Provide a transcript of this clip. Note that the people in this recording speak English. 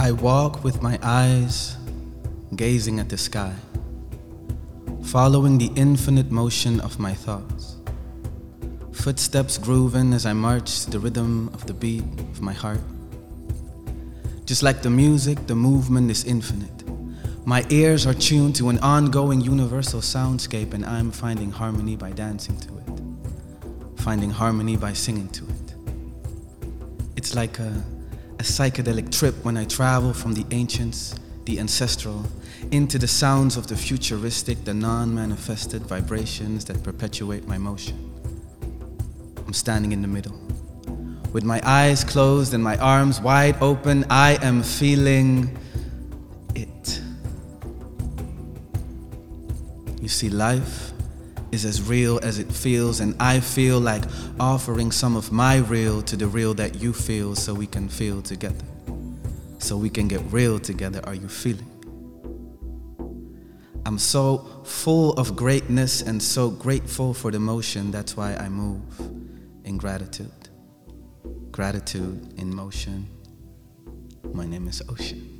I walk with my eyes gazing at the sky, following the infinite motion of my thoughts. Footsteps grooving as I march the rhythm of the beat of my heart. Just like the music, the movement is infinite. My ears are tuned to an ongoing universal soundscape, and I'm finding harmony by dancing to it, finding harmony by singing to it. It's like a, a psychedelic trip when I travel from the ancients, the ancestral, into the sounds of the futuristic, the non manifested vibrations that perpetuate my motion. I'm standing in the middle. With my eyes closed and my arms wide open, I am feeling it. You see, life is as real as it feels, and I feel like offering some of my real to the real that you feel so we can feel together. So we can get real together. Are you feeling? I'm so full of greatness and so grateful for the motion. That's why I move in gratitude. Gratitude in motion. My name is Otion.